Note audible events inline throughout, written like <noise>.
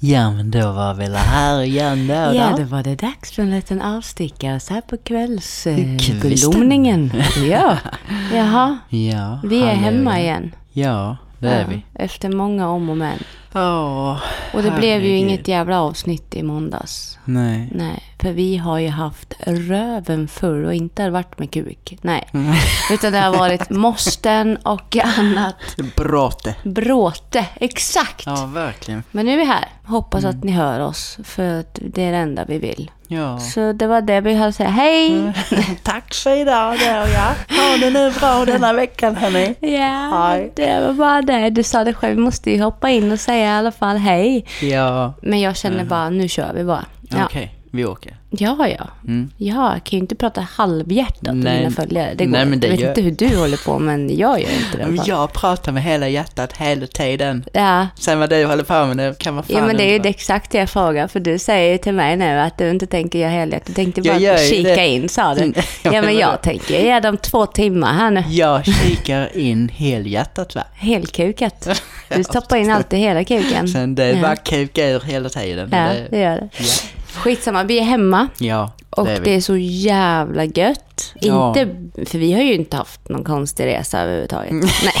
Ja, men då var det här igen då. Ja, då. då var det dags för en liten avstickare så här på Kvisten. kvällsglomningen. ja, <laughs> jaha. Ja, Vi är hemma igen. Ja, det är Ja, vi. Efter många om och men. Åh, Och det blev ju herregud. inget jävla avsnitt i måndags. Nej. Nej, för vi har ju haft röven full och inte har varit med kuk. Nej, utan det har varit måsten och annat. Bråte. Bråte, exakt. Ja, verkligen. Men nu är vi här. Hoppas Mm. att ni hör oss, för det är det enda vi vill. Ja. Så det var det vi hade att säga. Hej! <laughs> Tack för idag då, ja. Ha det nu bra denna veckan, hörni. Ja, Hej. det var bara det. Du sa det själv, vi måste ju hoppa in och säga i alla fall hej. Ja. Men jag känner bara, nu kör vi bara. Ja, Okej, vi åker. ja. ja. Mm. Ja, jag kan ju inte prata halvhjärtat Nej. mina följare. Det går Nej, men det Jag vet gör- inte hur du håller på, men jag gör inte det. Men jag pratar med hela hjärtat hela tiden. Ja. Sen vad du håller på med det kan man fan Ja men det är ju det exakt det jag frågar för du säger ju till mig nu att du inte tänker göra helhjärtat. Du tänkte bara kika det. in sa du. <laughs> Ja men jag tänker ge dem två timmar här nu. Jag kikar in helhjärtat va. <laughs> Helkukat. <laughs> Du stoppar in allt i hela kuken. Sen det Ja. bara kukar ur hela tiden. Ja, Det- det gör det. Ja. Skitsamma, vi är hemma. Ja, Och det det är vi. är så jävla gött. Ja. Inte, för vi har ju inte haft någon konstig resa överhuvudtaget. <laughs> Nej.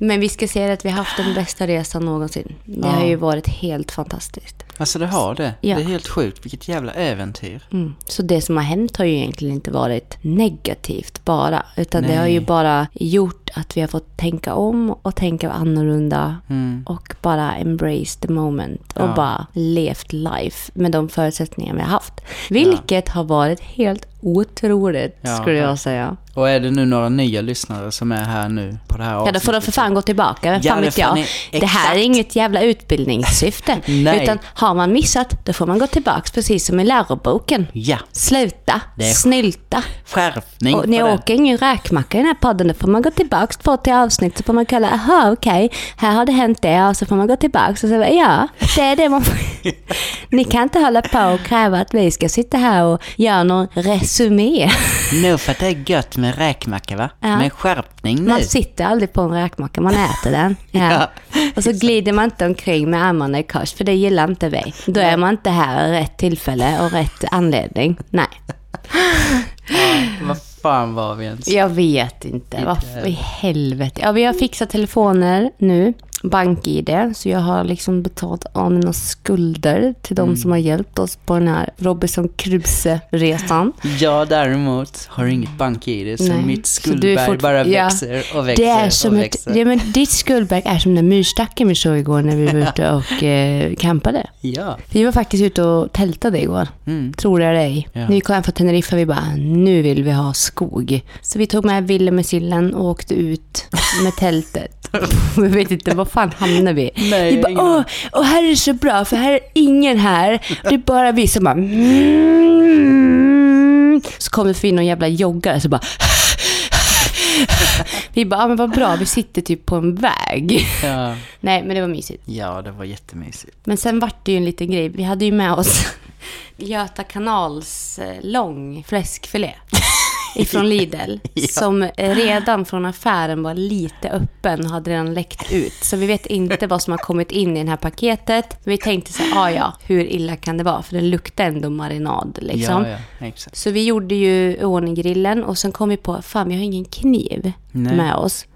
Men vi ska säga att vi har haft den bästa resan någonsin. Det Ja. har ju varit helt fantastiskt. Alltså det har det. Ja. Det är helt sjukt. Vilket jävla äventyr. Mm. Så det som har hänt har ju egentligen inte varit negativt bara. Utan det Nej. har ju bara gjort att vi har fått tänka om och tänka annorlunda. Mm. Och bara embrace the moment. Och Ja. bara levt life med de förutsättningar vi har haft. Vilket har varit helt otroligt Ja, skulle jag säga. Och är det nu några nya lyssnare som är här nu på det här Ja, då får de för fan gå tillbaka. Vem Ja, fan det vet jag. ni- Det här är inget jävla utbildningssyfte. <laughs> Nej. Utan har man missat, då får man gå tillbaka precis som i läroboken. Ja, Sluta, Det är- snylta. skärpning Och ni åker ingen räkmacka i den här podden, då får man gå tillbaka två till avsnitt så får man kolla, aha okej, här har det hänt det och så får man gå tillbaka och bara, ja, det är det man får. <laughs> Ni kan inte hålla på och kräva att vi ska sitta här och göra någon resumé. Nu för att det är gött med räkmacka va? Ja. Med skärpning nu. Man sitter aldrig på en räkmacka, man äter den. Ja. Och så glider man inte omkring med armarna i kors, för det gillar inte vi. Då är man inte här rätt tillfälle och rätt anledning. Nej. Ja, vad fan var vi ens? Jag vet inte. Vad i helvete. Ja, vi har fixat telefoner nu. BankID. Så jag har liksom betalat av mina skulder till Mm. de som har hjälpt oss på den här Robinson Crusoe-resan. Jag däremot har inget bank-id så Nej. mitt skuldberg fort- bara ja. växer och växer Det är som och ett, växer. ja, men ditt skuldberg är som den myrstacken vi såg igår när vi var ute <laughs> och eh, campade. Ja. Vi var faktiskt ute och tältade igår. Mm. Tror jag dig. Ja. När vi kom hem från Teneriffa vi bara, nu vill vi ha skog. Så vi tog med Ville med sillen och åkte ut med tältet. <laughs> Vi vet inte, var fan hamnade vi? <laughs> Nej, vi bara, åh, och här är det så bra för här är ingen här. Det är bara vi som bara, mm. Så kommer det förbi någon jävla joggare så bara, <laughs> vi bara, ja men vad bra, vi sitter typ på en väg. Ja. <laughs> Nej, men det var mysigt. ja, det var jättemysigt. Men sen vart det ju en liten grej. Vi hade ju med oss Göta kanals eh, lång fläskfilé ifrån <laughs> Lidl. Som redan från affären var lite öppen och hade redan läckt ut. Så vi vet inte vad som har kommit in i det här paketet. Vi tänkte så här, ah, ja, hur illa kan det vara? För det luktar ändå marinad liksom. Ja, ja. Så vi gjorde ju i ordning grillen och sen kom vi på, fan vi har ingen kniv Nej. med oss.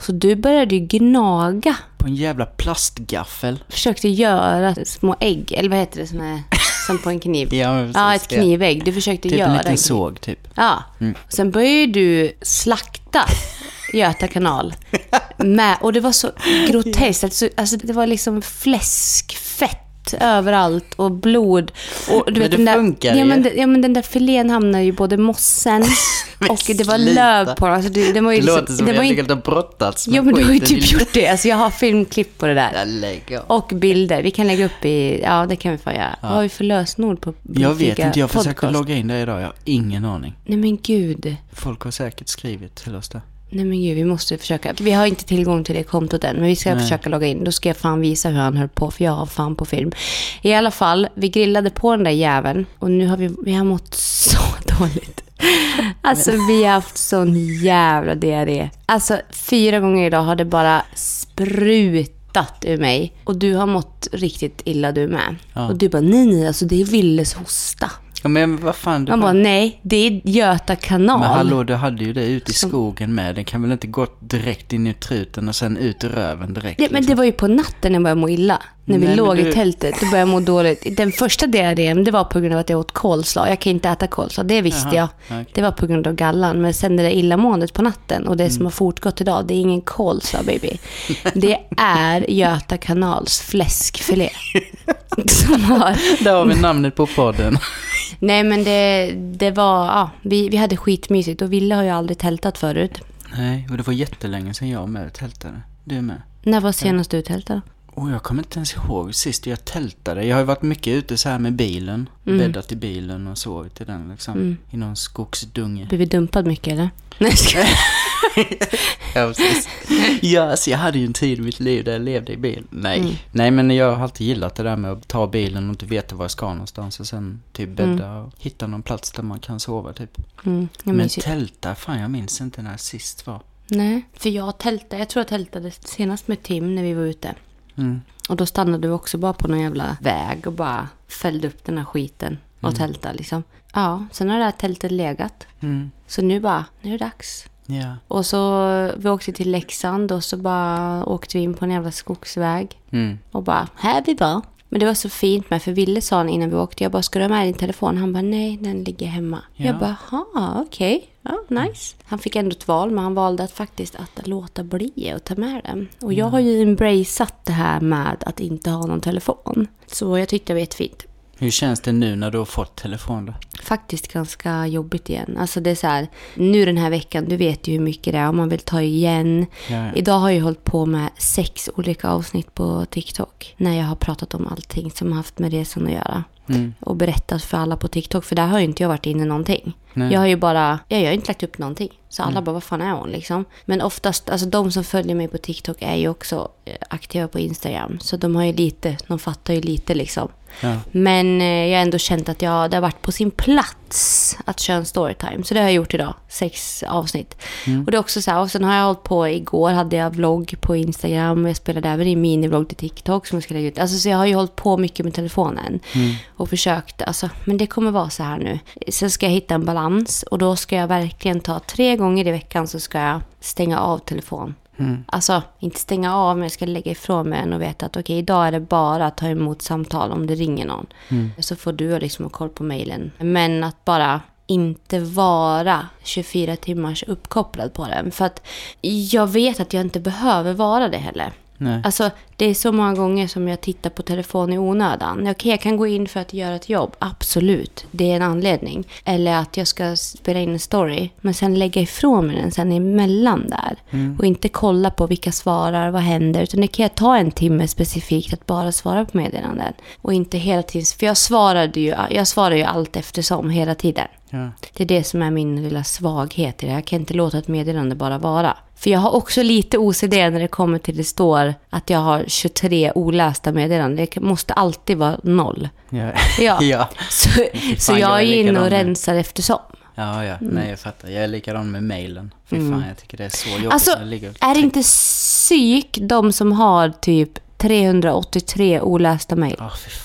Så du började ju gnaga På en jävla plastgaffel. försökte göra små ägg, eller vad heter det som är som på en kniv? Ja, Ja, ett knivägg. Du försökte Typ göra en liten såg, typ. Ja. Och sen började du slakta Göta kanal. <laughs> Med, och det var så groteskt. Alltså, alltså, det var liksom fläskfett överallt och blod. Och, du Men vet, det den där, funkar ja, ju. men, ja, men den där filén hamnade ju både mossen <laughs> och det var löv på den. Alltså, det, det var ju Det liksom, låter som det att var jag inte, helt har brottats med Ja, men du har ju typ gjort det. Alltså, jag har filmklipp på det där. Och bilder. Vi kan lägga upp i... Ja, det kan vi få göra. Vad har vi för lösenord på Jag vet inte, jag försöker podcast? logga in det idag. Jag har ingen aning. Nej men gud. Folk har säkert skrivit till oss där. Nej men gud, vi måste försöka. Vi har inte tillgång till det kontot än, men vi ska Nej. försöka logga in. Då ska jag fan visa hur han höll på, för jag har fan på film. I alla fall, vi grillade på den där jäveln och nu har vi, vi har mått <laughs> så dåligt. Alltså vi har haft sån jävla diarré. Alltså fyra gånger idag har det bara sprutat ur mig. Och du har mått riktigt illa du med. Ja. Och du bara, nej nej, alltså det är Willes hosta. Ja, men vad fan. Du Man bara, nej, det är Göta kanal. men hallå, du hade ju det ute i Som- skogen med. Den kan väl inte gå direkt in i truten och sen ut i röven direkt? Det, men liksom? det var ju på natten jag började må illa. När vi Nej, låg du- i tältet, då började jag må dåligt. Den första diarrén, det var på grund av att jag åt kolslag. Jag kan inte äta kolslag, det visste Jaha, jag. okej. Det var på grund av gallan. Men sen det där illamåendet på natten och det Mm. som har fortgått idag, det är ingen kolslag baby. Det är Göta kanals fläskfilé. <laughs> som har... Där har vi namnet på podden. Nej men det, det var, ja, vi, vi hade skitmysigt och Ville har ju aldrig tältat förut. Nej, och det var jättelänge sedan jag med tältade. Du med. När var senast du tältade? Och jag kommer inte ens ihåg sist jag tältade. Jag har ju varit mycket ute så här med bilen. Mm. Bäddat i bilen och sovit i den liksom. I någon skogsdunge. Blev vi dumpad mycket eller? Nej, jag skojar. <laughs> Ja, precis. ja, alltså jag hade ju en tid i mitt liv där jag levde i bil. Nej. Mm. Nej, men jag har alltid gillat det där med att ta bilen och inte veta var jag ska någonstans. Och sen typ bädda och hitta någon plats där man kan sova typ. Mm, jag Men tälta, fan jag minns inte när sist var. Nej, för jag tältade, jag tror jag tältade senast med Tim när vi var ute. Mm. Och då stannade vi också bara på någon jävla väg och bara fällde upp den här skiten och tältade liksom. Ja, sen har det här tältet legat. Mm. Så nu bara, nu är det dags. Ja. Och så, vi åkte till Leksand och så bara åkte vi in på en jävla skogsväg. Mm. Och bara, här vi var. Men det var så fint med, för Ville sa han innan vi åkte, jag bara, ska du ha med din telefon? Han bara, nej, den ligger hemma. Ja. Jag bara, ha, okej, ja, nice. Han fick ändå ett val, men han valde att faktiskt att låta bli att ta med den. Och jag har ju embraceat det här med att inte ha någon telefon. Så jag tyckte det var jättefint. Hur känns det nu när du har fått telefon då? Faktiskt ganska jobbigt igen. Alltså det är så här, nu den här veckan, du vet ju hur mycket det är om man vill ta igen. Ja, ja. Idag har jag hållit på med sex olika avsnitt på TikTok. När jag har pratat om allting som har haft med resan att göra. Mm. Och berättat för alla på TikTok. För där har ju inte jag varit inne någonting. Nej. Jag har ju bara, ja, jag har inte lagt upp någonting. Så alla bara, vad fan är hon liksom? Men oftast, alltså de som följer mig på TikTok är ju också eh, aktiva på Instagram. Så de har ju lite, de fattar ju lite liksom. Ja. Men eh, jag har ändå känt att jag, det har varit på sin plats att köra en storytime. Så det har jag gjort idag. Sex avsnitt. Och det är också så här, och sen har jag hållit på, igår hade jag vlogg på Instagram. och Jag spelade även in minivlogg till TikTok som jag ska lägga ut. Alltså så jag har ju hållit på mycket med telefonen. Och försökt, alltså, men det kommer vara så här nu. Sen ska jag hitta en balans. Och då ska jag verkligen ta tre gånger i veckan så ska jag stänga av telefon. Alltså, inte stänga av, men jag ska lägga ifrån mig den och veta att okej, idag är det bara att ta emot samtal om det ringer någon. Så får du liksom ha koll på mejlen. Men att bara inte vara 24 timmars uppkopplad på den. För att jag vet att jag inte behöver vara det heller. Nej. Alltså, det är så många gånger som jag tittar på telefon i onödan. Okej, jag kan gå in för att göra ett jobb. Absolut, det är en anledning. Eller att jag ska spela in en story. Men sen lägga ifrån mig den sen emellan där. Och inte kolla på vilka svarar, vad händer. Utan det kan jag ta en timme specifikt att bara svara på meddelanden. Och inte hela tiden. För jag svarade ju, jag svarar ju allt eftersom hela tiden. Ja. Det är det som är min lilla svaghet i det. Jag kan inte låta ett meddelande bara vara. För jag har också lite OCD när det kommer till det står att jag har 23 olästa meddelanden. Det måste alltid vara noll. Ja. Ja. <laughs> ja. Så, så jag jag är inne och med. rensar eftersom. Ja, ja. Nej, jag fattar. Jag är likadan med mailen. Fy fan, jag tycker det är så jobbigt Mm. Alltså, är det inte psyk de som har typ 383 olästa mejl?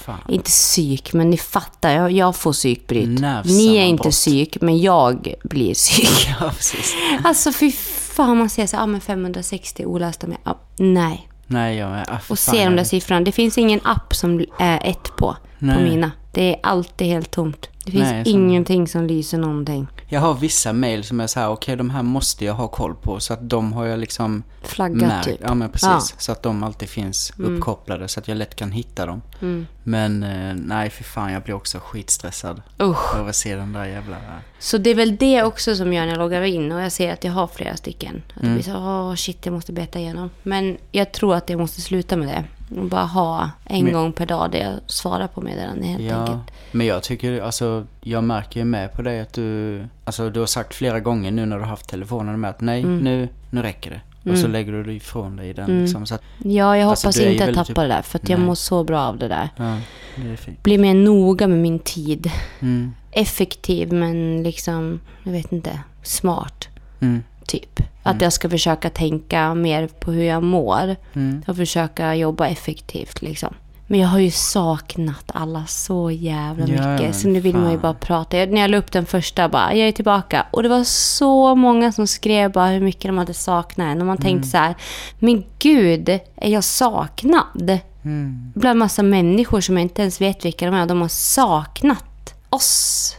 Fan. Inte psyk, men ni fattar. Jag, jag får psykbryt. Ni är inte psyk, men jag blir psyk. <laughs> Ja, precis. Alltså fy fan, man ser så här, ah, men 560 olästa mejl. Ah, nej. Nej, jag är... Ah, Och se de där siffrorna. Det finns ingen app som är ett på, på Nej. mina. Det är alltid helt tomt. Det finns Nej, ingenting som lyser någonting. Jag har vissa mail som är så här, okej de här måste jag ha koll på. Så att de har jag liksom Flaggat märkt. typ. Ja men precis. Ja. Så att de alltid finns uppkopplade så att jag lätt kan hitta dem. Mm. Men eh, nej för fan jag blir också skitstressad. Usch. Av att se den där jävla... Så det är väl det också som gör när jag loggar in och jag ser att jag har flera stycken. Att Mm. det blir så, åh shit, jag måste beta igenom. Men jag tror att jag måste sluta med det. Och bara ha en Men- gång per dag där jag svarar på meddelanden helt Ja, enkelt. men jag tycker, alltså jag märker ju med på dig att du, alltså du har sagt flera gånger nu när du har haft telefonen med att nej, Mm. nu, nu räcker det. Och så lägger du det ifrån dig den liksom. Så att, Ja, jag Alltså, hoppas inte att tappa typ- det där. För att jag Nej. mår så bra av det där. ja, det. Bli mer noga med min tid. Mm, Effektiv men liksom, jag vet inte, smart. mm. Typ. Att jag ska försöka tänka mer på hur jag mår. Mm. Och försöka jobba effektivt liksom. Men jag har ju saknat alla så jävla Ja, mycket. men så nu vill man ju fan. bara prata. Jag, när jag la upp den första bara, jag är tillbaka. Och det var så många som skrev bara hur mycket de hade saknat en. Och man Mm. tänkte så här, men gud, är jag saknad? Mm. Bland massa människor som jag inte ens vet vilka de är. De har saknat oss.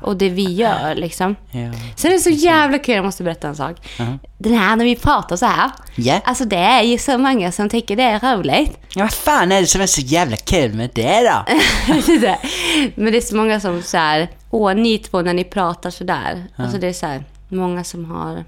Och det vi gör liksom. Ja. Det är så jävla kul, jag måste berätta en sak. Den här när vi pratar så här. Ja. Alltså det är ju så många som tycker det är roligt. ja, vad fan är det som är så jävla kul med det då? <laughs> Det. Men det är så många som så här, åh ni två när ni pratar så där. Alltså det är så här, många som har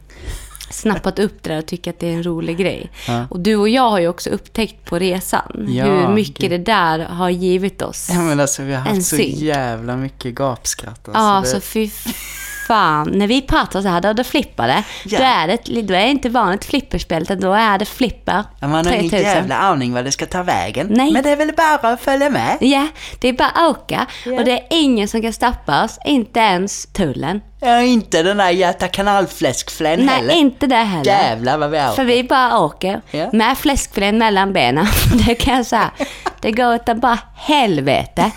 snappat upp det där och tycker att det är en rolig grej. Ja. Och du och jag har ju också upptäckt på resan Ja, hur mycket gud. det där har givit oss. Ja men alltså vi har En haft så synk. jävla mycket gapskratt. Ja, Alltså, så fy <laughs> fan. När vi pratar så här, då, då flippar det. Ja. Då, är det. då är det inte vanligt flipperspel, utan då är det flipper. Ja, man har ingen 3000. jävla aning vad det ska ta vägen. Nej. Men det är väl bara att följa med. Ja, det är bara att åka. Och det är ingen som kan stoppa oss, inte ens tullen. Ja, inte den där Göta kanalfläskflän Nej, heller. inte det heller. Jävlar vad vi har. För vi bara åker Ja. med fläskfilén mellan benen. <laughs> Det kan jag säga. Det går utan bara helvete.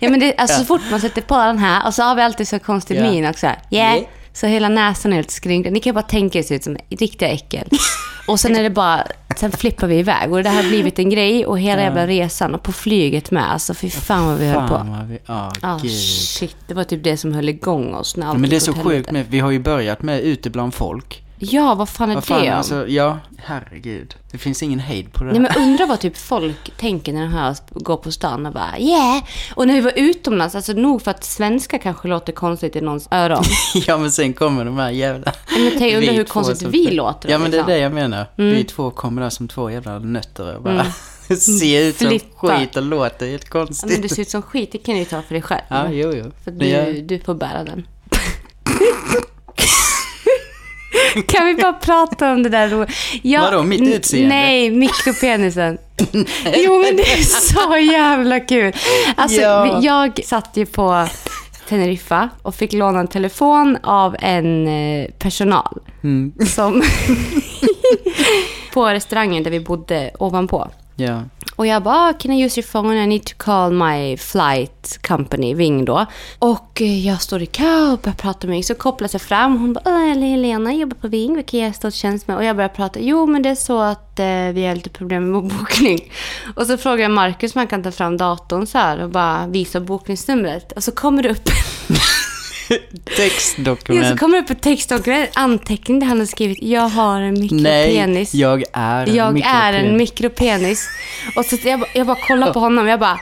Ja, men det, alltså, Så fort man sätter på den här och så har vi alltid så konstig Ja. min också. Yeah. Ja. Så hela näsan är helt skrynklig. Ni kan bara tänka er se ut som riktiga äckel. Och sen är det bara, sen flippar vi iväg. Och det har blivit en grej och hela jävla resan och på flyget med. Alltså fy fan vad vi höll på. Vi... Ja, Ah, gud. shit, det var typ det som höll igång oss när allt Men det är så sjukt med, vi har ju börjat med ute bland folk. Ja, vad fan är Vad fan, det? alltså, ja, herregud. Det finns ingen hejd på det Nej men undra vad typ folk tänker när de hör oss gå på stan och bara yeah. Och när vi var utomlands, alltså nog för att svenska kanske låter konstigt i någons öron. <laughs> Ja, men sen kommer de här jävla... Men tänk, undrar vi hur konstigt vi låter. Ja, men det är liksom. det jag menar. Vi två kommer där som två jävla nötter och bara <laughs> ser ut som Flippa. skit och låter helt Ja, men konstigt. du ser ut som skit, det kan du ju ta för dig själv. Ja, jo, jo. För du, du får bära den. <laughs> <laughs> kan vi bara prata om det där ro- ja, Vadå, mitt utseende? Nej, mikropenisen. <laughs> jo, men det är så jävla kul. Alltså, Ja. jag satt ju på Teneriffa och fick låna en telefon av en eh, personal. Mm. Som <laughs> på restaurangen där vi bodde ovanpå. Ja. Och jag bara, ah, can I use your phone? I need to call my flight company, Ving då. Och eh, jag står i kö och börjar prata med Ving. Så kopplas jag fram. Hon bara, ah, jag Helena, jag jobbar på Ving. Vad kan jag stå till tjänst med? Och jag börjar prata. Jo, men det är så att eh, vi har lite problem med vår bokning. <laughs> Och så frågar jag Marcus om han kan ta fram datorn så här och bara visa bokningsnumret. Och så kommer det upp <laughs> Ja, så Textdokument. kommer det upp ett textdokument, anteckning där han har skrivit Jag har en Nej, mikropenis. jag är en Jag är en mikropenis. mikropenis. Och så jag, bara- jag bara kollar på honom. Jag bara...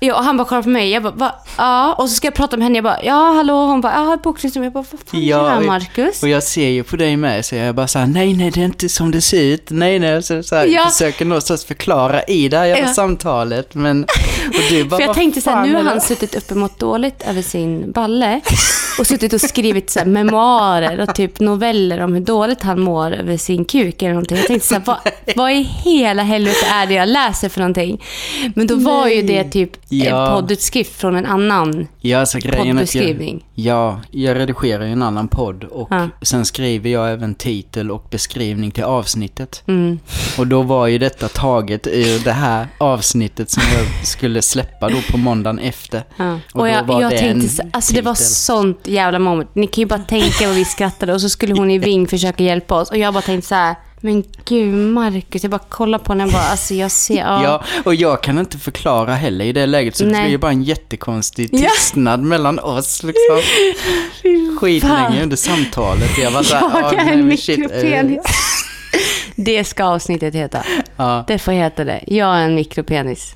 Ja, och han bara kollar på mig. Jag bara, va? ja. Och så ska jag prata med henne. Jag bara, ja hallå. Hon bara, ja bokningsnummer. Jag bara, vad fan är det här Marcus? och jag ser ju på dig med så jag bara såhär, nej nej det är inte som det ser ut, nej nej, så, så här, Ja. försöker någonstans förklara i det här jävla Ja. samtalet, men, och du bara, <laughs> För jag "Vad tänkte så här, nu har han det?" suttit uppe mot dåligt över sin balle och suttit och skrivit så här, memoarer och typ noveller om hur dåligt han mår över sin kuk eller någonting. Jag tänkte så här, vad, <laughs> vad i hela helvete är det jag läser för någonting? Men då var ju det typ Ja. en poddutskrift från en annan. Ja, alltså att jag, Poddbeskrivning. Ja, jag redigerar ju en annan podd och Ja. sen skriver jag även titel och beskrivning till avsnittet. Mm. Och då var ju detta taget ur det här avsnittet som jag skulle släppa då på måndagen efter. Ja. Och Och, då jag, var jag det tänkte, så, alltså det var titel. sånt jävla moment. Ni kan ju bara tänka vad vi skrattade och så skulle hon i <laughs> Ving försöka hjälpa oss. Och jag bara tänkte så här, men gud Marcus, jag bara kollar på henne och bara, alltså jag ser, <laughs> ja. Ja, och jag kan inte förklara heller i det läget så det Nej. blir ju bara en jättekonstig Ja. tystnad mellan oss liksom. <laughs> Skitlänge under samtalet. Jag var såhär, <laughs> Jag "Ah, är en shit, eh, mikropenis. Det ska avsnittet heta. Ja. Det får heta det. Jag är en mikropenis.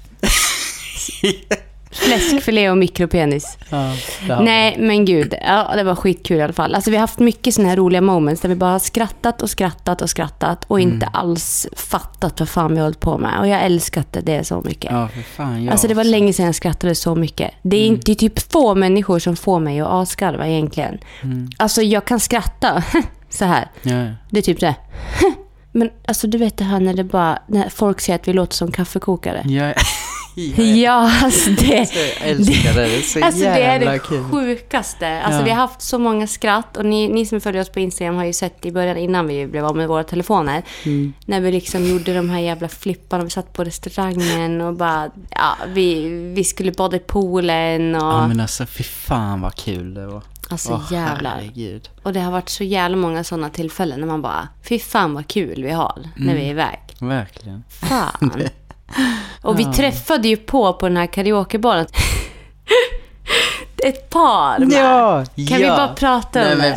Fläskfilé och mikropenis. Ja. Nej, men gud. Ja, det var skitkul i alla fall. Alltså, vi har haft mycket såna här roliga moments där vi bara har skrattat och skrattat och skrattat och inte Mm. alls fattat vad fan vi har hållit på med. Och jag älskat det, så mycket. Ja, för fan. Ja. Alltså det var länge sedan jag skrattade så mycket. Det är, inte, det är typ få människor som får mig att asgarva egentligen. Mm. Alltså jag kan skratta <laughs> så här. Ja. Det är typ det. <laughs> Men alltså du vet det här när det bara, när folk säger att vi låter som kaffekokare. Ja, Ja, alltså det... Jag älskar det. Det är så Alltså det är det kul. sjukaste. Alltså Ja. vi har haft så många skratt och ni, ni som följer oss på Instagram har ju sett i början innan vi blev av med våra telefoner. Mm. När vi liksom gjorde de här jävla flipparna. Vi satt på restaurangen och bara, ja, vi, vi skulle bada i poolen och... Ja men alltså fy fan vad kul det var. Alltså Åh, jävlar. herregud. Och det har varit så jävla många sådana tillfällen när man bara, fy fan vad kul vi har när vi är iväg. Verkligen. Fan. <laughs> Och vi träffade ju på på den här karaokebaren. <laughs> Ett par med. Ja! Kan vi bara prata Nej, om det?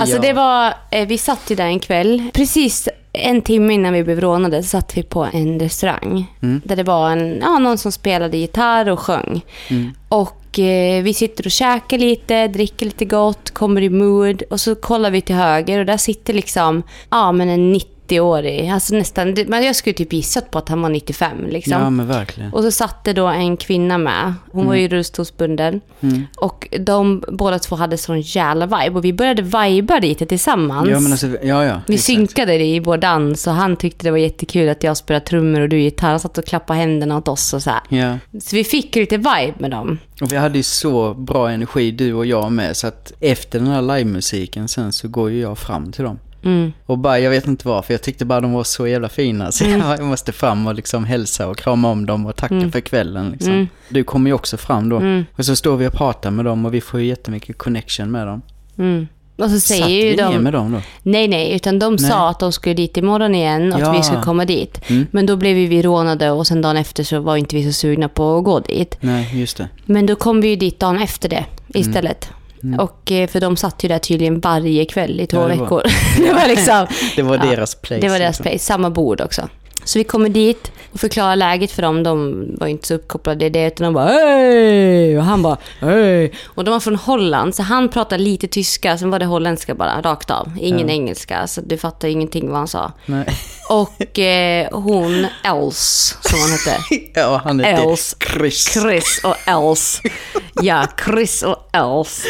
Alltså ja. det var, eh, vi satt ju där en kväll. Precis en timme innan vi blev rånade så satt vi på en restaurang. Mm. Där det var en, ja, någon som spelade gitarr och sjöng. Mm. Och eh, vi sitter och käkar lite, dricker lite gott, kommer i mood. Och så kollar vi till höger och där sitter liksom, ja men en 90-årig. Alltså nästan, men jag skulle typ gissat på att han var 95 liksom. Ja men verkligen. Och så satt det då en kvinna med. Hon var ju rullstolsbunden. Mm. Och de båda två hade sån jävla vibe. Och vi började viba lite tillsammans. Ja men alltså, ja ja. vi exakt. synkade det i vår dans och han tyckte det var jättekul att jag spelade trummor och du gitarr. Han satt och klappade händerna åt oss och så. Ja. Så vi fick lite vibe med dem. Och vi hade ju så bra energi du och jag med så att efter den här livemusiken sen så går ju jag fram till dem. Mm. Och bara, jag vet inte varför, jag tyckte bara de var så jävla fina. Så Mm. <laughs> jag måste fram och liksom hälsa och krama om dem och tacka för kvällen liksom. Mm. Du kommer ju också fram då. Mm. Och så står vi och pratar med dem och vi får ju jättemycket connection med dem. Mm. Och så säger Satt ju vi ner de... med dem då? Nej, nej, utan de Nej. sa att de skulle dit imorgon igen och Ja. att vi skulle komma dit. Mm. Men då blev vi rånade och sen dagen efter så var inte vi så sugna på att gå dit. Nej, just det. Men då kom vi ju dit dagen efter det istället. Och, eh, för de satt ju där tydligen varje kväll i två Mm. Ja, det var- veckor. <laughs> det var <laughs> liksom... Det var deras place. Det var deras liksom. place, samma bord också. Så vi kommer dit och förklarar läget för dem. De var ju inte så uppkopplade i det, utan de bara hej! Och han bara hej! Och de var från Holland, så han pratade lite tyska, sen var det holländska bara, rakt av. Ingen Ja. engelska, så du fattar ingenting vad han sa. Nej. Och eh, hon, Els, som hon hette. <laughs> Ja, han heter Els. Chris. Chris och Els. <laughs> Ja, Chris och Els.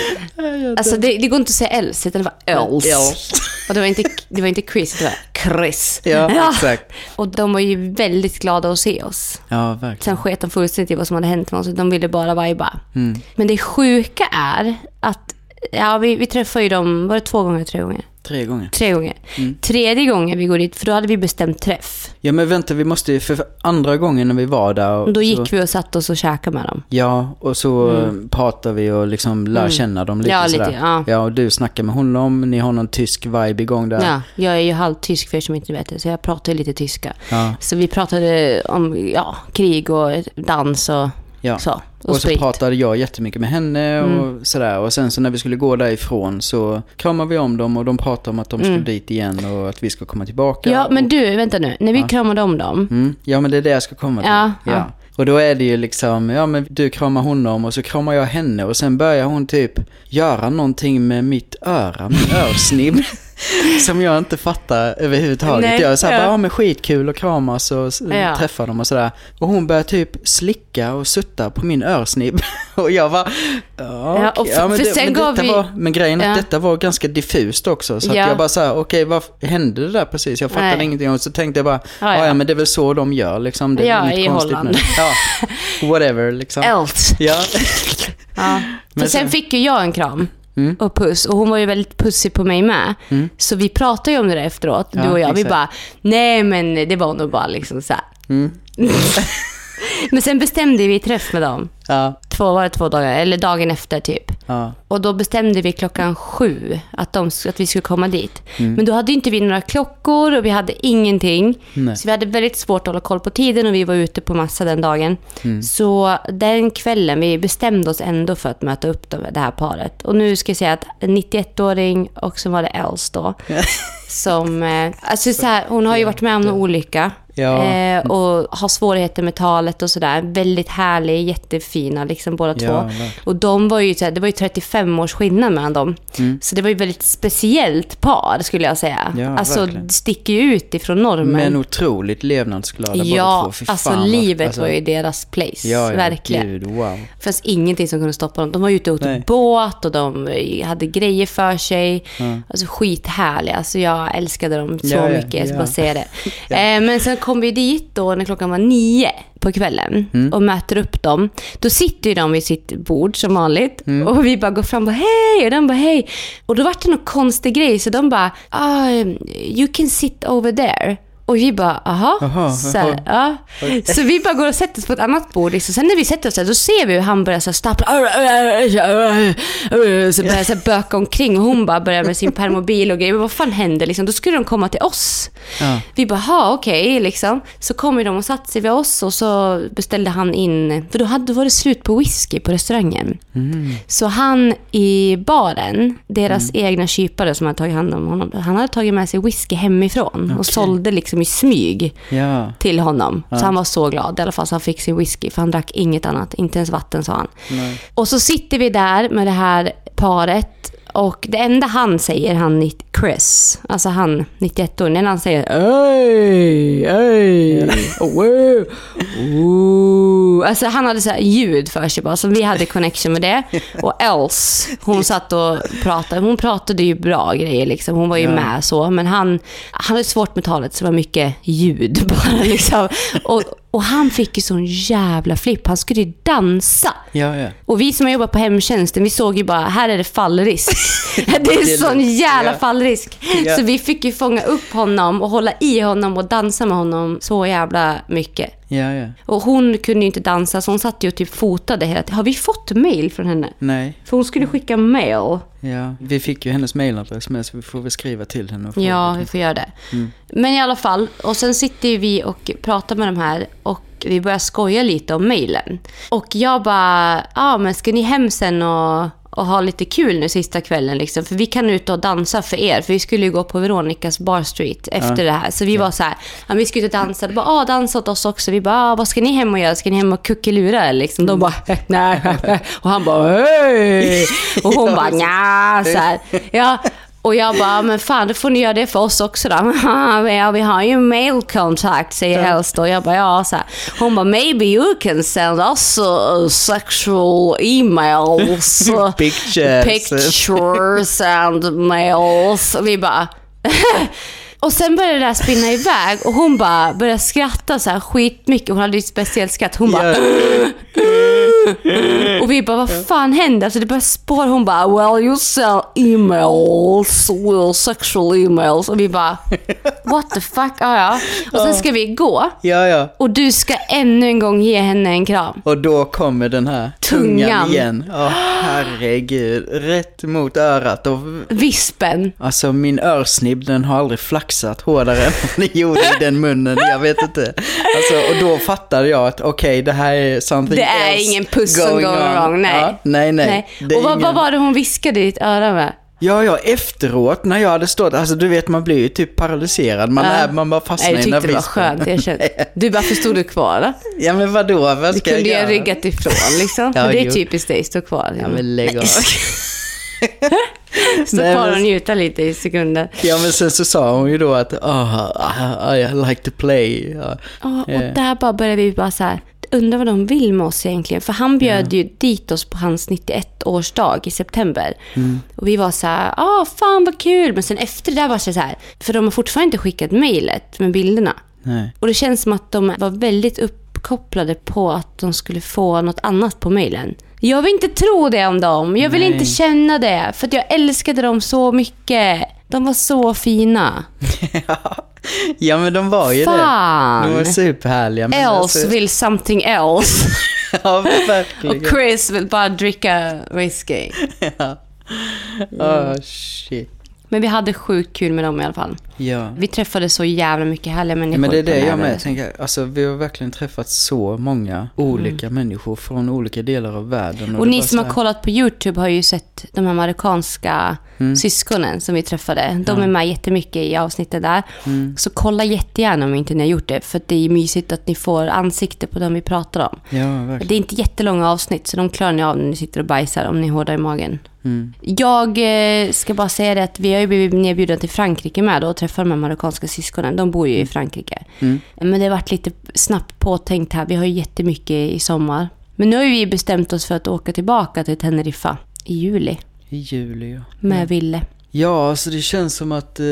Alltså det, det går inte att säga Els, utan det var Els. Els. Och det var inte, det var inte Chris, det var Chris. Ja, exakt. Och de var ju väldigt glada att se oss. Ja, verkligen. Sen sket de fullständigt i vad som hade hänt med oss. De ville bara viba. Mm. Men det sjuka är att ja, vi, vi träffade ju dem, var det två gånger, tre gånger? Tre gånger. Tre gånger. Mm. Tredje gången vi går dit, för då hade vi bestämt träff. Ja, men vänta, vi måste ju, för andra gången när vi var där. Och då så, gick vi och satte oss och käkade med dem. Ja, och så mm. pratar vi och liksom lär känna dem lite Ja, lite, sådär. ja. ja, och du snackar med honom, ni har någon tysk vibe igång där. Ja, jag är ju halvtysk för er som inte vet det, så jag pratar lite tyska. Ja. Så vi pratade om ja, krig och dans och Ja. så. Och, Och så sprit. pratade jag jättemycket med henne och Mm. sådär. Och sen så när vi skulle gå därifrån så kramade vi om dem och de pratade om att de skulle dit igen och att vi ska komma tillbaka. Mm. Ja, men och, du, vänta nu. När vi Ja. kramade om dem. mm, ja, men det är det jag ska komma till. Ja, ja. Och då är det ju liksom, ja men du kramar honom och så kramar jag henne och sen börjar hon typ göra någonting med mitt öra, min <laughs> örsnibb. Som jag inte fattar överhuvudtaget. Nej, jag är såhär, ja. bara, ja men skitkul och kramas och Ja. träffa dem och sådär. Och hon börjar typ slicka och sutta på min örsnibb. <laughs> och jag bara, ja, för- ja men, för det, sen men, gav vi- var, men grejen är att detta var ganska diffust också. Så jag bara såhär, okej vad hände det där precis? Jag fattade Nej. ingenting. Och så tänkte jag bara, Ja, ja, men det är väl så de gör liksom. Det är Ja, inget i konstigt Holland. nu. <laughs> Ja, whatever liksom. Els. Ja. Ja. <laughs> För Men sen sen- fick ju jag en kram. Mm. Och puss. Och hon var ju väldigt pussig på mig med. Mm. Så vi pratade ju om det där efteråt, Ja, du och jag. Vi exakt. bara, nej men det var nog bara liksom så här. Mm. <laughs> <laughs> Men sen bestämde vi träff med dem. Ja, Två, var det två dagar? Eller dagen efter typ. ja. Och då bestämde vi klockan sju att, de, att vi skulle komma dit. Mm. Men då hade inte vi några klockor och vi hade ingenting. Nej. Så vi hade väldigt svårt att hålla koll på tiden och vi var ute på massa den dagen. Mm. Så den kvällen, vi bestämde oss ändå för att möta upp de- det här paret. Och nu ska jag säga att en 91-åring och så var det Els då. Som, eh, alltså så här, hon har ju varit med om en olycka. Ja. Eh, och har svårigheter med talet och sådär. Väldigt härlig, jättefina liksom båda Ja, två. verkligen. Och de var ju, det var ju 35 års skillnad mellan dem. Mm. Så det var ju ett väldigt speciellt par skulle jag säga. Ja, alltså verkligen. det sticker ju ut ifrån normen. Men otroligt levnadsglada båda ja, två. Fy alltså fan, livet alltså, var ju deras place. Ja, ja, verkligen. Gud, wow. Det fanns ingenting som kunde stoppa dem. De var ute och Nej. båt och de hade grejer för sig. Ja. Alltså skithärliga. Alltså jag älskade dem så Ja, ja, mycket, jag ska ja. bara säga det. <laughs> eh, men sen kom vi dit då när klockan var nio på kvällen och möter upp dem. Då sitter ju de vid sitt bord som vanligt och vi bara går fram och bara hej och de bara hej. Och då var det någon konstig grej så de bara ah, you can sit over there. Och vi bara, aha. Jaha, så, här, jaha. ja. så vi bara går och sätter oss på ett annat bord. Liksom. Sen när vi sätter oss där, då ser vi hur han börjar så här. Så börjar så här böka omkring och hon bara börjar med sin permobil och grejer. Men vad fan händer liksom? Då skulle de komma till oss. Ja. Vi bara, ha okej liksom. Så kom ju de och satte sig vid oss och så beställde han in, för då hade, var det slut på whisky på restaurangen. Så han i baren, deras egna kypare som hade tagit hand om honom, han hade tagit med sig whisky hemifrån och Okej. sålde liksom i smyg Ja. till honom. Så han var så glad i alla fall så han fick sin whisky för han drack inget annat, inte ens vatten sa han. Nej. Och så sitter vi där med det här paret och det enda han säger, han Chris, alltså han 91 år, när han säger Ey, ey, wow. Alltså han hade så här ljud för sig bara, så vi hade connection med det. Och Else, hon satt och pratade, hon pratade ju bra grejer liksom, hon var ju Ja. med så, men han, han hade svårt med talet så det var mycket ljud <laughs> bara liksom. Och, och han fick ju sån jävla flipp, han skulle ju dansa. Ja, ja. Och vi som har jobbat på hemtjänsten, vi såg ju bara, här är det fallrisk. <laughs> det är sån jävla Ja. fallrisk. Så vi fick ju fånga upp honom och hålla i honom och dansa med honom så jävla mycket. Ja, ja. Och hon kunde ju inte dansa, så hon satt ju och typ fotade hela tiden. Har vi fått mail från henne? Nej. För hon skulle skicka mail. Ja. Vi fick ju hennes mailadress med så vi får väl skriva till henne. Ja, vi får göra det. Men i alla fall, och sen sitter ju vi och pratar med de här och vi börjar skoja lite om mejlen. Och jag bara, ja ah, men ska ni hem sen och, och ha lite kul nu sista kvällen liksom? För vi kan ut och dansa för er, för vi skulle ju gå på Veronicas Bar Street efter det här. Så vi var så här, ja, vi ska ut och dansa. De bara, ah, dansa åt oss också. Vi bara, ah, vad ska ni hem och göra? Ska ni hem och kuckelura liksom? De bara, <laughs> nej. <laughs> Och han bara, hej. Och hon bara, nja, så här. Ja. Och jag bara, men fan, då får ni göra det för oss också då. <laughs> ja, vi har ju mailkontakt, säger Helst. Och jag bara, ja, så här. Hon bara, maybe you can send us uh, sexual emails. <laughs> Pictures. Pictures and mails. Vi bara... <laughs> Och sen började det där spinna iväg och hon bara började skratta så här skitmycket. Hon hade ju ett speciellt skratt. Hon bara... <laughs> Och vi bara, vad fan händer? Alltså det började spåra. Hon bara, well you sell emails, well sexual emails. Och vi bara, what the fuck? Ah, ja. Och sen ska vi gå. Ja, ja. Och du ska ännu en gång ge henne en kram. Och då kommer den här tungan, Tungan. igen. Åh, herregud. Rätt mot örat. Och, Vispen. alltså min örsnibb, den har aldrig flaxat hårdare än vad den gjorde i den munnen. Jag vet inte. Alltså, och då fattade jag att okej, det här är something Det är else ingen puss som går on. wrong. Nej. Ja, nej, nej. Är Och vad, ingen- vad var det hon viskade i ditt öra med? Ja, ja, efteråt när jag hade stått, alltså du vet man blir ju typ paralyserad. Man, Ja. är, man bara fastnar Nej, i den tyckte det var skönt, jag kände. <laughs> Du, varför stod du kvar då? Ja men vadå, vad Du ska jag kunde ju ryggat ifrån liksom. <laughs> Ja, det är jo. typiskt dig, stå kvar. Ja men lägg av. <laughs> Stå kvar och njuta lite i sekunder. Ja men sen så sa hon ju då att oh, I like to play. Ja. Ja, och Eh. där bara började vi bara så här, undrar vad de vill med oss egentligen. För han bjöd ju dit oss på hans 91-årsdag i september. Mm. Och vi var så här, ah fan vad kul. Men sen efter det där var det så här, för de har fortfarande inte skickat mejlet med bilderna. Nej. Och det känns som att de var väldigt uppkopplade på att de skulle få något annat på mejlen. Jag vill inte tro det om dem. Jag vill Nej. inte känna det. För att jag älskade dem så mycket. De var så fina. <laughs> <laughs> ja men de var ju Fan. det. De var superhärliga. Men Else alltså- vill something else. <laughs> ja verkligen. Och Chris vill bara dricka whisky. <laughs> ja. Oh, shit. Men vi hade sjukt kul med dem i alla fall. Ja. Vi träffade så jävla mycket härliga människor. Ja, men det är det jag med tänker. Alltså vi har verkligen träffat så många olika människor från olika delar av världen. Mm. Och det ni som har kollat på YouTube har ju sett de här marockanska Mm. syskonen som vi träffade. De är med jättemycket i avsnittet där. Mm. Så kolla jättegärna om inte ni har gjort det. För det är mysigt att ni får ansikte på dem vi pratar om. Ja. Det är inte jättelånga avsnitt, så de klarar ni av när ni sitter och bajsar om ni är hårda i magen. Mm. Jag eh, ska bara säga det att vi har ju blivit nedbjudna till Frankrike med då och träffa de här marockanska syskonen. De bor ju i Frankrike. Mm. Men det har varit lite snabbt påtänkt här. Vi har ju jättemycket i sommar. Men nu har ju vi bestämt oss för att åka tillbaka till Teneriffa i juli I juli ja. med Ville. Ja, alltså det känns som att... Eh,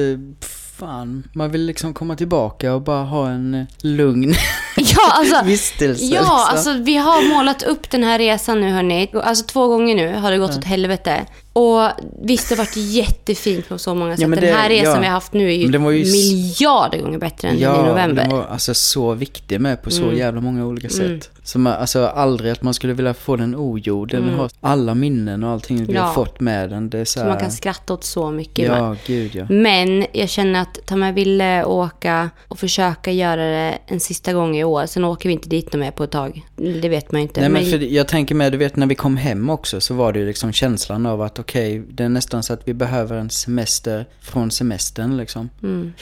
fan, man vill liksom komma tillbaka och bara ha en eh, lugn <laughs> <laughs> Ja, alltså. vistelse. Ja, liksom. alltså vi har målat upp den här resan nu hörni. Alltså två gånger nu har det gått åt helvete. Och visst, det har varit jättefint på så många sätt. den det- här resan ja. vi har haft nu är ju, den ju miljarder gånger bättre än i november. den var alltså så viktig med på så Mm. jävla många olika sätt. Så man, alltså aldrig att man skulle vilja få den ogjord. Den har alla minnen och allting vi Mm. Ja. har fått med den. Det är så, Så man här- kan skratta åt så mycket. med. Ja, gud ja. Men jag känner att Tamara ville åka och försöka göra det en sista gång i år. Sen åker vi inte dit mer på ett tag. Det vet man ju inte. Nej men Men- för jag tänker med, du vet när vi kom hem också så var det ju liksom känslan av att okej, det är nästan så att vi behöver en semester från semestern liksom.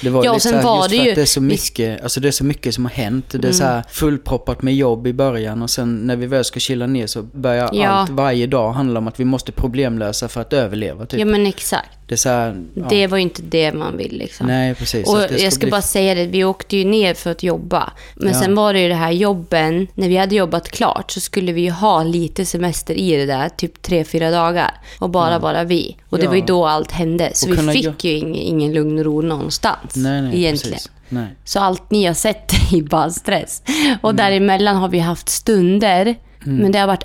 Det var Mm. Ja, och sen här, var det ju- att det är så Mm. mycket, alltså det är så mycket som har hänt. Det är så här fullproppat med jobb i början och sen när vi väl ska chilla ner så börjar Ja. allt varje dag handla om att vi måste problemlösa för att överleva typ. Ja men exakt. Det så här, ja. Det var ju inte det man vill liksom. Nej precis. Och det jag ska bli- bara säga det, vi åkte ju ner för att jobba. Men Ja. sen var det ju det här jobben, när vi hade jobbat klart så skulle vi ju ha lite semester i det där, typ tre, fyra dagar. Och bara vara vi. Och det Ja. var ju då allt hände. Så Och vi kunna fick ju ingen, ingen lugn och ro någonstans. nej, nej, egentligen. Precis. Nej. Så allt ni har sett <laughs> är bara stress. Och Mm. däremellan har vi haft stunder. Men det har varit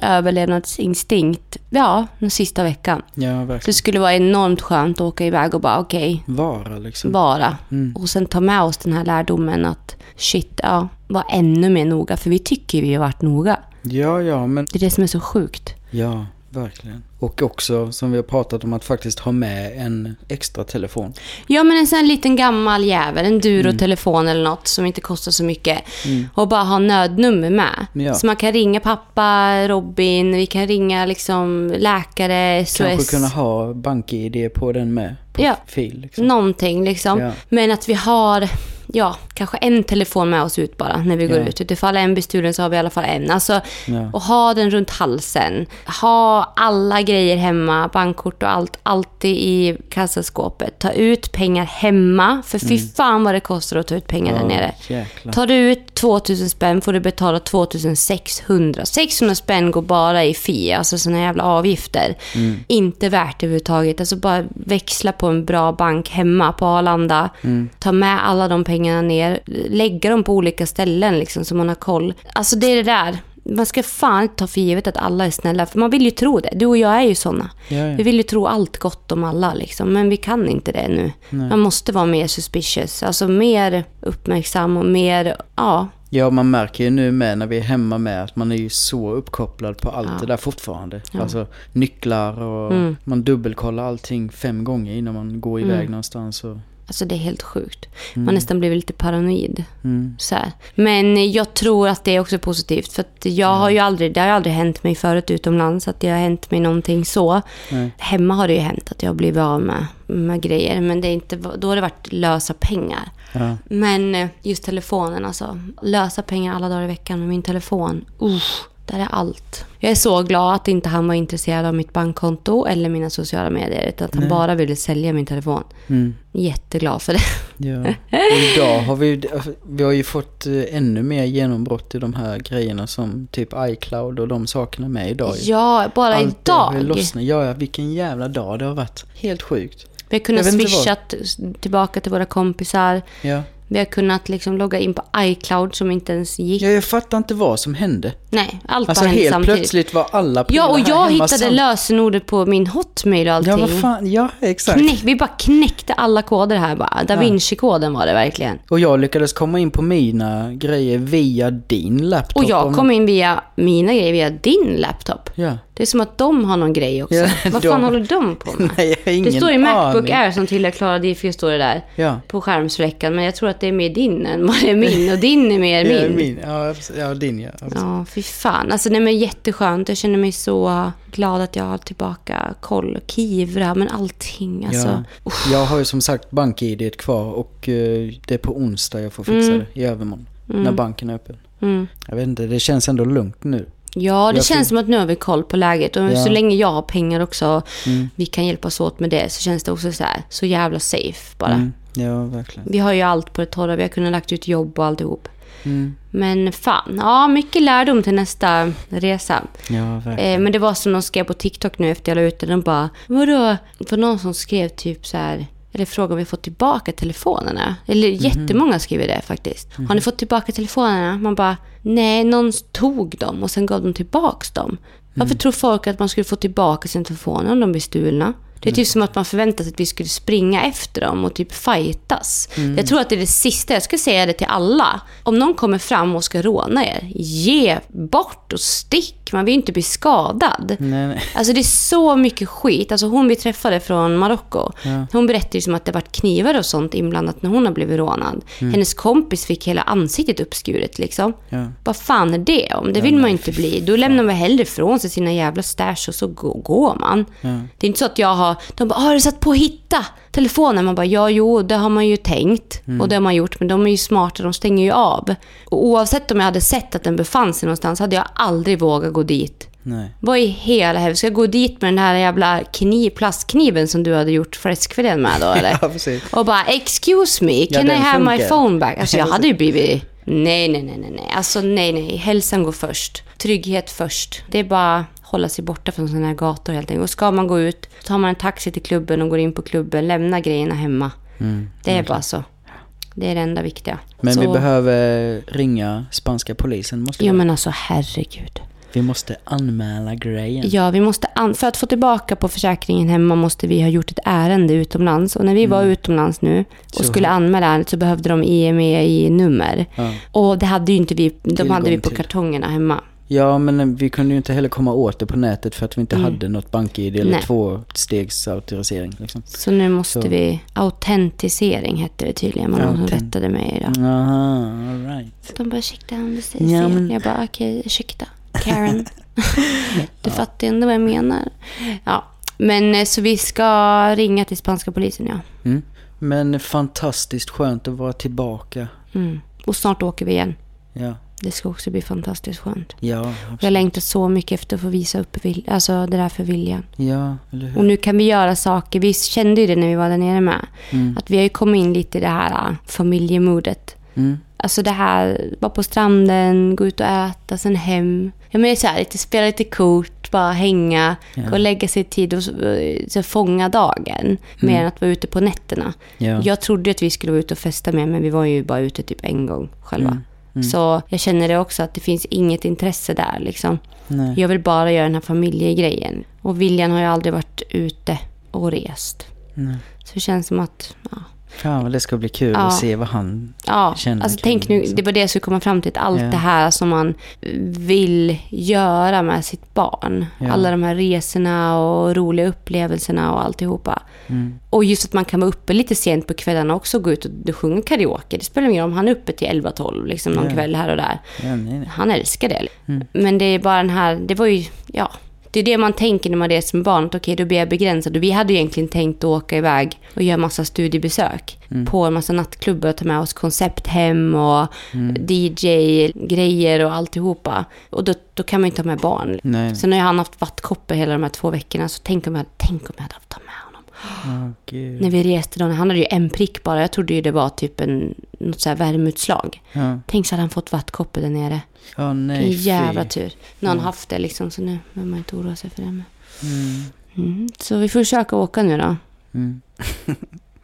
överlevnadsinstinkt, ja, den sista veckan. Ja, Det verkligen. skulle vara enormt skönt att åka iväg och bara okej, Vara liksom. vara. Och sen ta med oss den här lärdomen att shit, ja, var ännu mer noga. För vi tycker vi har varit noga. Ja, ja, men Det är det som är så sjukt. Ja, verkligen. Och också, som vi har pratat om, att faktiskt ha med en extra telefon. Ja, men en sån här liten gammal jävel, en Duro-telefon eller något som inte kostar så mycket. Och bara ha nödnummer med. Ja. Så man kan ringa pappa, Robin, vi kan ringa liksom läkare, SOS. Kanske kunna ha bank-id på den med. På Ja. fil liksom. Någonting liksom. Ja. Men att vi har, ja, kanske en telefon med oss ut bara när vi går Ja. ut. Utifall en blir stulen så har vi i alla fall en. Alltså, Ja. och ha den runt halsen. Ha alla grejer hemma, bankkort och allt, alltid i kassaskåpet. Ta ut pengar hemma, för fy fan vad det kostar att ta ut pengar där Mm. Ja, nere. jäklar. Tar du ut 2000 spänn får du betala 2600. 600 spänn går bara i fi, alltså såna jävla avgifter. Mm. Inte värt överhuvudtaget. Alltså bara växla på en bra bank hemma på Arlanda. Mm. Ta med alla de pengarna ner. Lägga dem på olika ställen liksom så man har koll. Alltså det är det där. Man ska fan inte ta för givet att alla är snälla. För man vill ju tro det. Du och jag är ju såna. Ja, ja. Vi vill ju tro allt gott om alla liksom. Men vi kan inte det nu. Man måste vara mer suspicious. Alltså mer uppmärksam och mer, ja. Ja, man märker ju nu med när vi är hemma med att man är ju så uppkopplad på allt det där fortfarande. Alltså nycklar och Mm. man dubbelkollar allting fem gånger innan man går iväg någonstans. Och, Alltså det är helt sjukt. Man nästan blivit lite paranoid. mm. Så här. Men jag tror att det är också positivt. För jag har ju aldrig, det har ju aldrig hänt mig förut utomlands att det har hänt mig någonting så. Nej. Hemma har det ju hänt att jag har blivit av med, med grejer. Men det är inte, då har det varit lösa pengar. Ja. Men eh, just telefonen alltså. Lösa pengar alla dagar i veckan med min telefon. Usch, där är allt. Jag är så glad att inte han var intresserad av mitt bankkonto eller mina sociala medier. Utan att han bara ville sälja min telefon. Mm. Jätteglad för det. Ja. <laughs> Och idag har vi, vi har ju fått eh, ännu mer genombrott i de här grejerna som typ iCloud och de sakerna med idag. Ja, bara Allt idag. lossnat. Ja, ja, vilken jävla dag det har varit. Helt sjukt. Vi har kunnat swisha tillbaka till våra kompisar. Ja. Vi har kunnat liksom logga in på iCloud som inte ens gick. ja, jag fattar inte vad som hände. Nej, allt Alltså har hänt helt samtidigt. plötsligt var alla Ja, och jag hittade sam- lösenordet på min hotmail och allting. Ja, vad fan. Ja, exakt. Knäck, vi bara knäckte alla koder här bara. Da. Vinci-koden var det verkligen. Och jag lyckades komma in på mina grejer via din laptop. Och jag om- kom in via mina grejer via din laptop. Ja. Det är som att de har någon grej också. Ja, Vad de- fan håller de på med? Nej, jag har ingen det står ju Macbook aning. Air som tillhör Klara Diffie, står det där. Ja. På skärmsfläcken. Men jag tror att det är mer din än vad det är min. Och din är mer <laughs> Ja, min. min. Ja, ja, din ja. Ja, fy fan. Alltså det är jätteskönt. Jag känner mig så glad att jag har tillbaka koll. Kivra, men allting. Alltså. Ja. Jag har ju som sagt bank-id kvar och eh, det är på onsdag jag får fixa det i övermorgon. När banken är öppen. Mm. Jag vet inte, det känns ändå lugnt nu. Ja, det Jag känns som att nu har vi koll på läget. Och Ja. Mm. så länge jag har pengar också, vi kan hjälpas åt med det, så känns det också så här, så jävla safe bara. Mm. Ja, verkligen. Vi har ju allt på det torra, vi har kunnat lagt ut jobb och alltihop. Mm. Men fan, ja, mycket lärdom till nästa resa. Ja. Eh, men det var som de skrev på TikTok nu efter jag la ut det. De bara, vadå? Det var någon som skrev typ så här. Eller fråga om vi fått tillbaka telefonerna. Eller jättemånga skriver det faktiskt. Har ni fått tillbaka telefonerna? Man bara, nej, någon tog dem och sen gav de tillbaka dem. Varför tror folk att man skulle få tillbaka sina telefoner om de blir stulna? Det är typ som att man förväntar sig att vi skulle springa efter dem och typ fightas. Jag tror att det är det sista, jag ska säga det till alla. Om någon kommer fram och ska råna er, ge bort och stick. Man vill ju inte bli skadad. Nej, nej. Alltså det är så mycket skit. Alltså hon vi träffade från Marocko, hon berättade ju som att det varit knivar och sånt inblandat när hon har blivit rånad. Hennes kompis fick hela ansiktet uppskuret liksom. Ja. Vad fan är det om? Det vill man ju inte bli. Då lämnar man hellre ifrån sig sina jävla stash och så gå- går man. Det är inte så att jag har... De bara, har du satt på hitta telefonen? Man bara, ja, jo, det har man ju tänkt. Och det har man gjort, men de är ju smarta, de stänger ju av. Och oavsett om jag hade sett att den befann sig någonstans hade jag aldrig vågat gå dit. Nej. Vad i hela helvete? Ska jag gå dit med den här jävla kniv, plastkniven som du hade gjort fläskfilén med då <laughs> eller? Ja, precis. Och bara “excuse me, Ja, can I den have my phone back?” Alltså jag <laughs> hade ju blivit... Nej, nej, nej, nej, nej. Alltså nej, nej. Hälsan går först. Trygghet först. Det är bara hålla sig borta från sådana här gator helt enkelt. Och ska man gå ut, tar man en taxi till klubben och går in på klubben, lämna grejerna hemma. Det är bara så. Det är det enda viktiga. Men så, vi behöver ringa spanska polisen. Måste Ja vi. men alltså herregud. vi måste anmäla grejen. Ja, vi måste an- för att få tillbaka på försäkringen hemma måste vi ha gjort ett ärende utomlands. Och när vi var utomlands nu och Så- skulle anmäla ärendet så behövde de IMEI-nummer. Ja. Och det hade ju inte vi, de Tillgång hade vi på till. kartongerna hemma. Ja, men vi kunde ju inte heller komma åt det på nätet för att vi inte hade något bank-id eller Mm. Nej. tvåstegsautorisering. Liksom. Så nu måste Så. vi, autentisering hette det tydligen, som Autent- rättade mig idag. Aha, all right. De bara, ursäkta säger Ja, men- Jag bara, okej, ursäkta. Karen. <laughs> du fattar ändå vad jag menar. Ja, men eh, så vi ska ringa till spanska polisen, ja. Mm. Men fantastiskt skönt att vara tillbaka. Mm. Och snart åker vi igen. Ja, Det ska också bli fantastiskt skönt. ja, Jag längtar så mycket efter att få visa upp vil- alltså det där för viljan. Ja, eller hur? Och nu kan vi göra saker. Vi kände ju det när vi var där nere med. Mm. Att vi har ju kommit in lite i det här äh, familjemodet. Mm. Alltså det här, vara på stranden, gå ut och äta, sen hem. Ja men så här, lite, spela lite kort, bara hänga, Ja. gå och lägga sig i tid och så, så fånga dagen. Mer än att vara ute på nätterna. Ja. Jag trodde att vi skulle vara ute och festa mer, men vi var ju bara ute typ en gång själva. Mm. Mm. Så jag känner det också att det finns inget intresse där liksom. Nej. Jag vill bara göra den här familjegrejen. Och William har ju aldrig varit ute och rest. Nej. Så det känns som att, ja. Fan vad det ska bli kul Ja. att se vad han... Ja, Känner alltså tänk nu, liksom. det var det jag skulle komma fram till. Allt Ja. det här som man vill göra med sitt barn. Ja. Alla de här resorna och roliga upplevelserna och alltihopa. Mm. Och just att man kan vara uppe lite sent på kvällarna också och gå ut och sjunga karaoke. Det spelar ingen roll om han är uppe till 11-12 liksom någon kväll här och där. Nej, nej. Han älskar det. Mm. Men det är bara den här, det var ju, ja. Det är det man tänker när man reser med barn. Okej, då blir jag begränsad. Och vi hade egentligen tänkt att åka iväg och göra massa studiebesök. Mm. På en massa nattklubbar och ta med oss koncepthem och Mm. DJ-grejer och alltihopa. Och då, då kan man ju inte ha med barn. Nej. Sen har han haft vattkoppor hela de här två veckorna. Så tänk om jag, tänk om jag hade haft ta med gud. När vi reste då, han hade ju en prick bara. Jag trodde ju det var typ en, något så här värmeutslag. Ja. Tänk så hade han fått vattkoppor där nere. Ja, nej, Vilken jävla fy. tur. Nu har han haft det liksom, så nu behöver man inte oroa sig för det. Mm. Mm. Så vi får försöka åka nu då. Mm.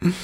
<laughs> <laughs>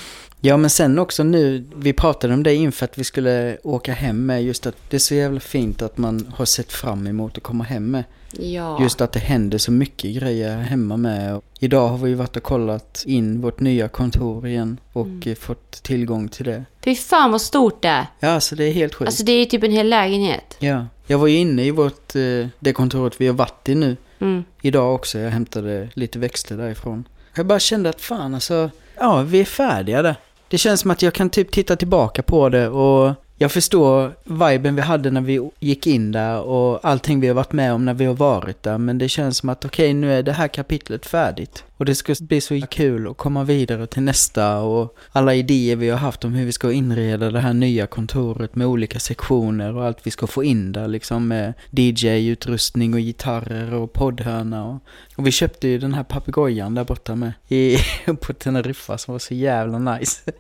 ja, men sen också nu, vi pratade om det inför att vi skulle åka hem med, just att det är så jävla fint att man har sett fram emot att komma hem med. Ja. Just att det händer så mycket grejer hemma med. Idag har vi varit och kollat in vårt nya kontor igen och Mm. fått tillgång till det. Fy fan vad stort det är. Ja, alltså det är helt sjukt. Alltså det är ju typ en hel lägenhet. Ja, jag var ju inne i vårt, eh, det kontoret vi har varit i nu. Mm. Idag också, jag hämtade lite växter därifrån. Jag bara kände att fan alltså, ja vi är färdiga där. Det känns som att jag kan typ titta tillbaka på det och jag förstår viben vi hade när vi gick in där och allting vi har varit med om när vi har varit där. Men det känns som att okej, nu är det här kapitlet färdigt. Och det ska bli så kul att komma vidare till nästa och alla idéer vi har haft om hur vi ska inreda det här nya kontoret med olika sektioner och allt vi ska få in där liksom med DJ-utrustning och gitarrer och poddhörna och, och vi köpte ju den här papegojan där borta med i, <laughs> på Teneriffa som var så jävla nice. <laughs>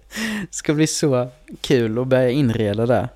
Det ska bli så kul att börja inreda där.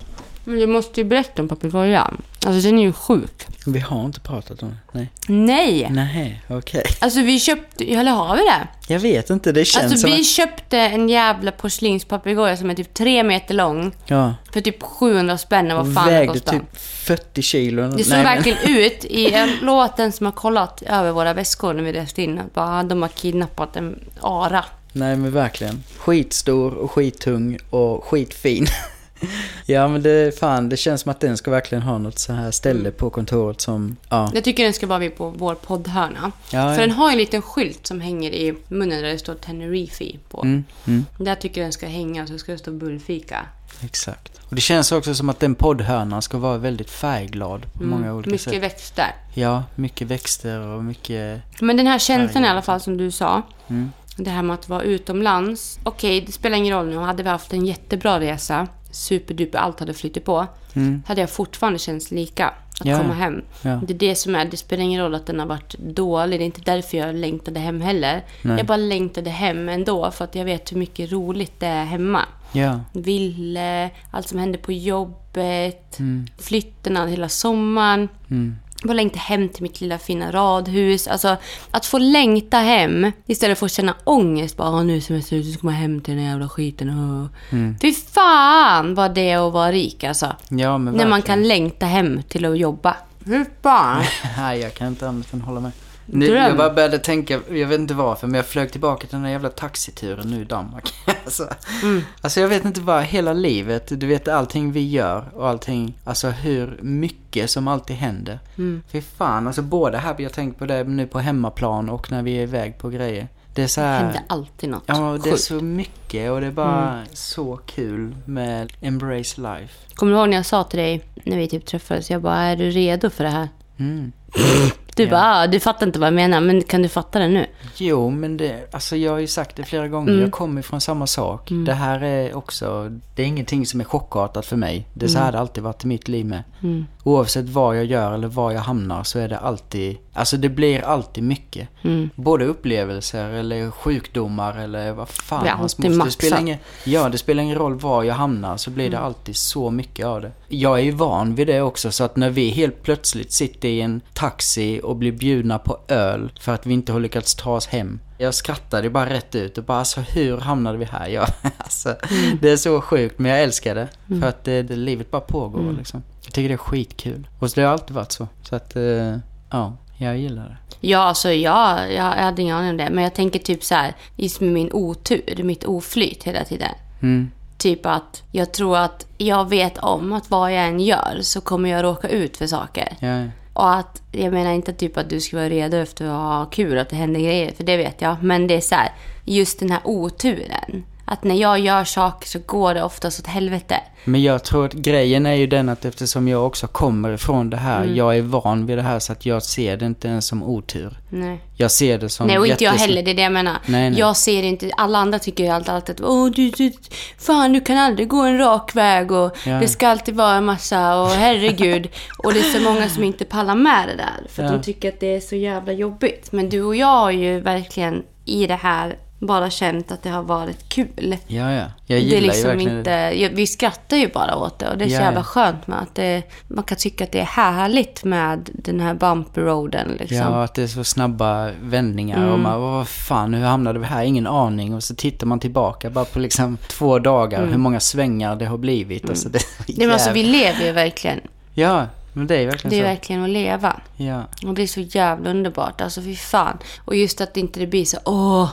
Men du måste ju berätta om papegojan. Alltså den är ju sjuk. Vi har inte pratat om det. Nej. Nej! Nej, okej. Alltså vi köpte, eller har vi det? Jag vet inte, det känns Alltså som vi att... köpte en jävla porslinspapegoja som är typ tre meter lång. Ja. För typ 700 spänn vad fan det vägde kostar. typ 40 kilo. Det såg Nej, men- verkligen <laughs> ut i en låt den som har kollat över våra väskor när vi reste in. Bara, de har kidnappat en ara. Nej men verkligen. Skitstor och skittung och skitfin. <laughs> <laughs> ja men det, fan, det känns som att den ska verkligen ha något så här ställe Mm. på kontoret som, ja. Jag tycker den ska vara vid på vår poddhörna. Ja, För ja. den har en liten skylt som hänger i munnen där det står Tenerife på. Mm, mm, Där tycker jag den ska hänga så ska det stå bullfika. exakt. Och det känns också som att den poddhörnan ska vara väldigt färgglad på många olika Mm. mycket sätt. växter. Ja, mycket växter och mycket... Men den här känslan i alla fall som du sa. Mm. Det här med att vara utomlands. Okej, det spelar ingen roll nu. Hade vi haft en jättebra resa, superduper, allt hade flyttat på. Mm. Hade jag fortfarande känts lika. Att Ja, komma hem. Ja. Det är det som är, det spelar ingen roll att den har varit dålig. Det är inte därför jag längtade hem heller. Nej. Jag bara längtade hem ändå för att jag vet hur mycket roligt det är hemma. Ja. Ville, allt som hände på jobbet, Mm. flytterna hela sommaren. Mm. Jag bara längta hem till mitt lilla fina radhus. Alltså, att få längta hem istället för att känna ångest. Bara, "Ah, nu är semester ute, så ska man hem till den här jävla skiten. Och... Mm. Fy fan vad det är att vara rik alltså. Ja men När man kan längta hem till att jobba. Fy fan. <laughs> Nej, jag kan inte annat än hålla med. Nu, Dröm. jag bara började tänka, jag vet inte varför, men jag flög tillbaka till den där jävla taxituren nu i Danmark. <laughs> alltså, Mm. alltså jag vet inte vad, hela livet, du vet allting vi gör och allting, alltså hur mycket som alltid händer. Mm. Fy fan, alltså både här, jag tänker på det nu på hemmaplan och när vi är iväg på grejer. Det är så Det här, händer alltid något ja det är så mycket och det är bara Mm. så kul med Embrace Life. Kommer du ihåg när jag sa till dig när vi typ träffades? Jag bara, är du redo för det här? Mm. <laughs> Du Ja. bara, ah, du fattar inte vad jag menar, men kan du fatta det nu? Jo, men det, alltså jag har ju sagt det flera gånger, Mm. jag kommer från samma sak. Det här är också, det är ingenting som är chockartat för mig. Det är så här det alltid varit i mitt liv med. Mm. Oavsett vad jag gör eller var jag hamnar så är det alltid, alltså det blir alltid mycket. Mm. Både upplevelser eller sjukdomar eller vad fan alltid moster. Det spelar ingen, ja, det spelar ingen roll var jag hamnar så blir det Mm. alltid så mycket av det. Jag är ju van vid det också så att när vi helt plötsligt sitter i en taxi och blir bjudna på öl för att vi inte har lyckats ta oss hem. Jag skrattade bara rätt ut och bara alltså hur hamnade vi här? <laughs> Ja, alltså, Mm. Det är så sjukt men jag älskar det. För att det, det, livet bara pågår liksom. Jag tycker det är skitkul. Och så det har alltid varit så. Så att, eh, ja, jag gillar det. Ja, alltså ja, jag, jag hade ingen aning om det. Men jag tänker typ så här, just med min otur, mitt oflyt hela tiden. Mm. Typ att jag tror att jag vet om att vad jag än gör så kommer jag råka ut för saker. Ja. Och att, jag menar inte typ att du ska vara redo efter att ha kul, att det händer grejer, för det vet jag. Men det är så här, just den här oturen. Att när jag gör saker så går det oftast åt helvete. Men jag tror att grejen är ju den att eftersom jag också kommer ifrån det här, Mm. jag är van vid det här så att jag ser det inte ens som otur. Nej. Jag ser det som Nej, och inte jag heller. Det är det jag menar. Nej, nej. Jag ser inte... Alla andra tycker ju alltid, alltid att Åh, du, du, fan, du kan aldrig gå en rak väg och Ja. det ska alltid vara en massa och herregud. <laughs> och det är så många som inte pallar med det där. För Ja. de tycker att det är så jävla jobbigt. Men du och jag har ju verkligen i det här bara känt att det har varit kul. Ja, ja. Jag det gillar är ju liksom verkligen inte, det. vi skrattar ju bara åt det och det är så Ja, jävla ja. skönt med att det, man kan tycka att det är härligt med den här bumpy roaden liksom. Ja, att det är så snabba vändningar och man, vad fan, hur hamnade vi här? Ingen aning. Och så tittar man tillbaka bara på liksom två dagar, hur måånga svängar det har blivit. Alltså, det, är så Nej, alltså, vi lever ju verkligen. Ja, men det är verkligen Det är så. verkligen att leva. Ja. Och det är så jävla underbart. Alltså fy fan. Och just att inte det blir så åh,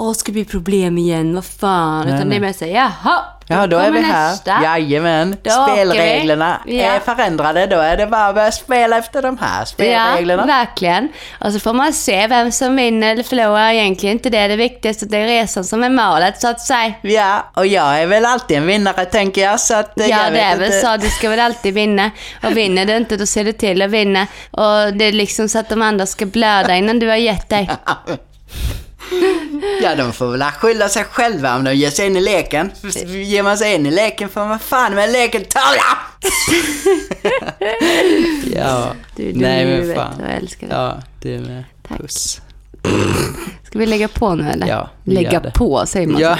åh, ska det bli problem igen? Vad fan? Nej, Utan nej. det är mer så jaha, Ja, då är vi här. nästa. Jajamän. Då. Spelreglerna Ja. är förändrade. Då är det bara att börja spela efter de här Ja, spelreglerna. verkligen. Och så får man se vem som vinner eller förlorar. Egentligen inte det. Det viktigaste det är resan som är målet, så att säga. Ja, och jag är väl alltid en vinnare tänker jag. Så att, eh, Ja, jag det är väl inte. så. Du ska väl alltid vinna. Och vinner du inte, då ser du till att vinna. Och det är liksom så att de andra ska blöda innan du har gett dig. <laughs> <laughs> Ja, de får väl skylla sig själva om de ger sig in i leken. Ger man sig in i leken får man fan med leken tala! <laughs> ja, Du dum nej men fan. jag älskar det. Ja, det med. Tack. Puss. Ska vi lägga på nu eller? Ja, lägga på, säger man Ja?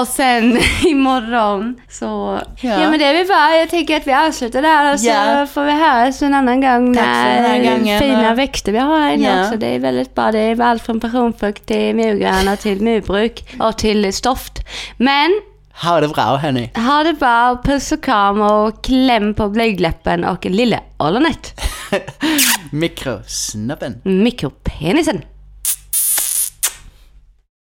Och sen <laughs> imorgon så... Ja. Ja. men det är väl bara, jag tänker att vi avslutar där och så Ja. får vi höras en annan gång Tack för den här när gången. fina växter vi har här inne Ja. också. Det är väldigt bra. Det är allt från passionfrukt till murgröna till murbruk och till stoft. Men Ha det bra hörni. ha det bra, puss och kram och kläm på blygdläppen och lille ollonet. <laughs> Mikrosnabben. Mikropenisen.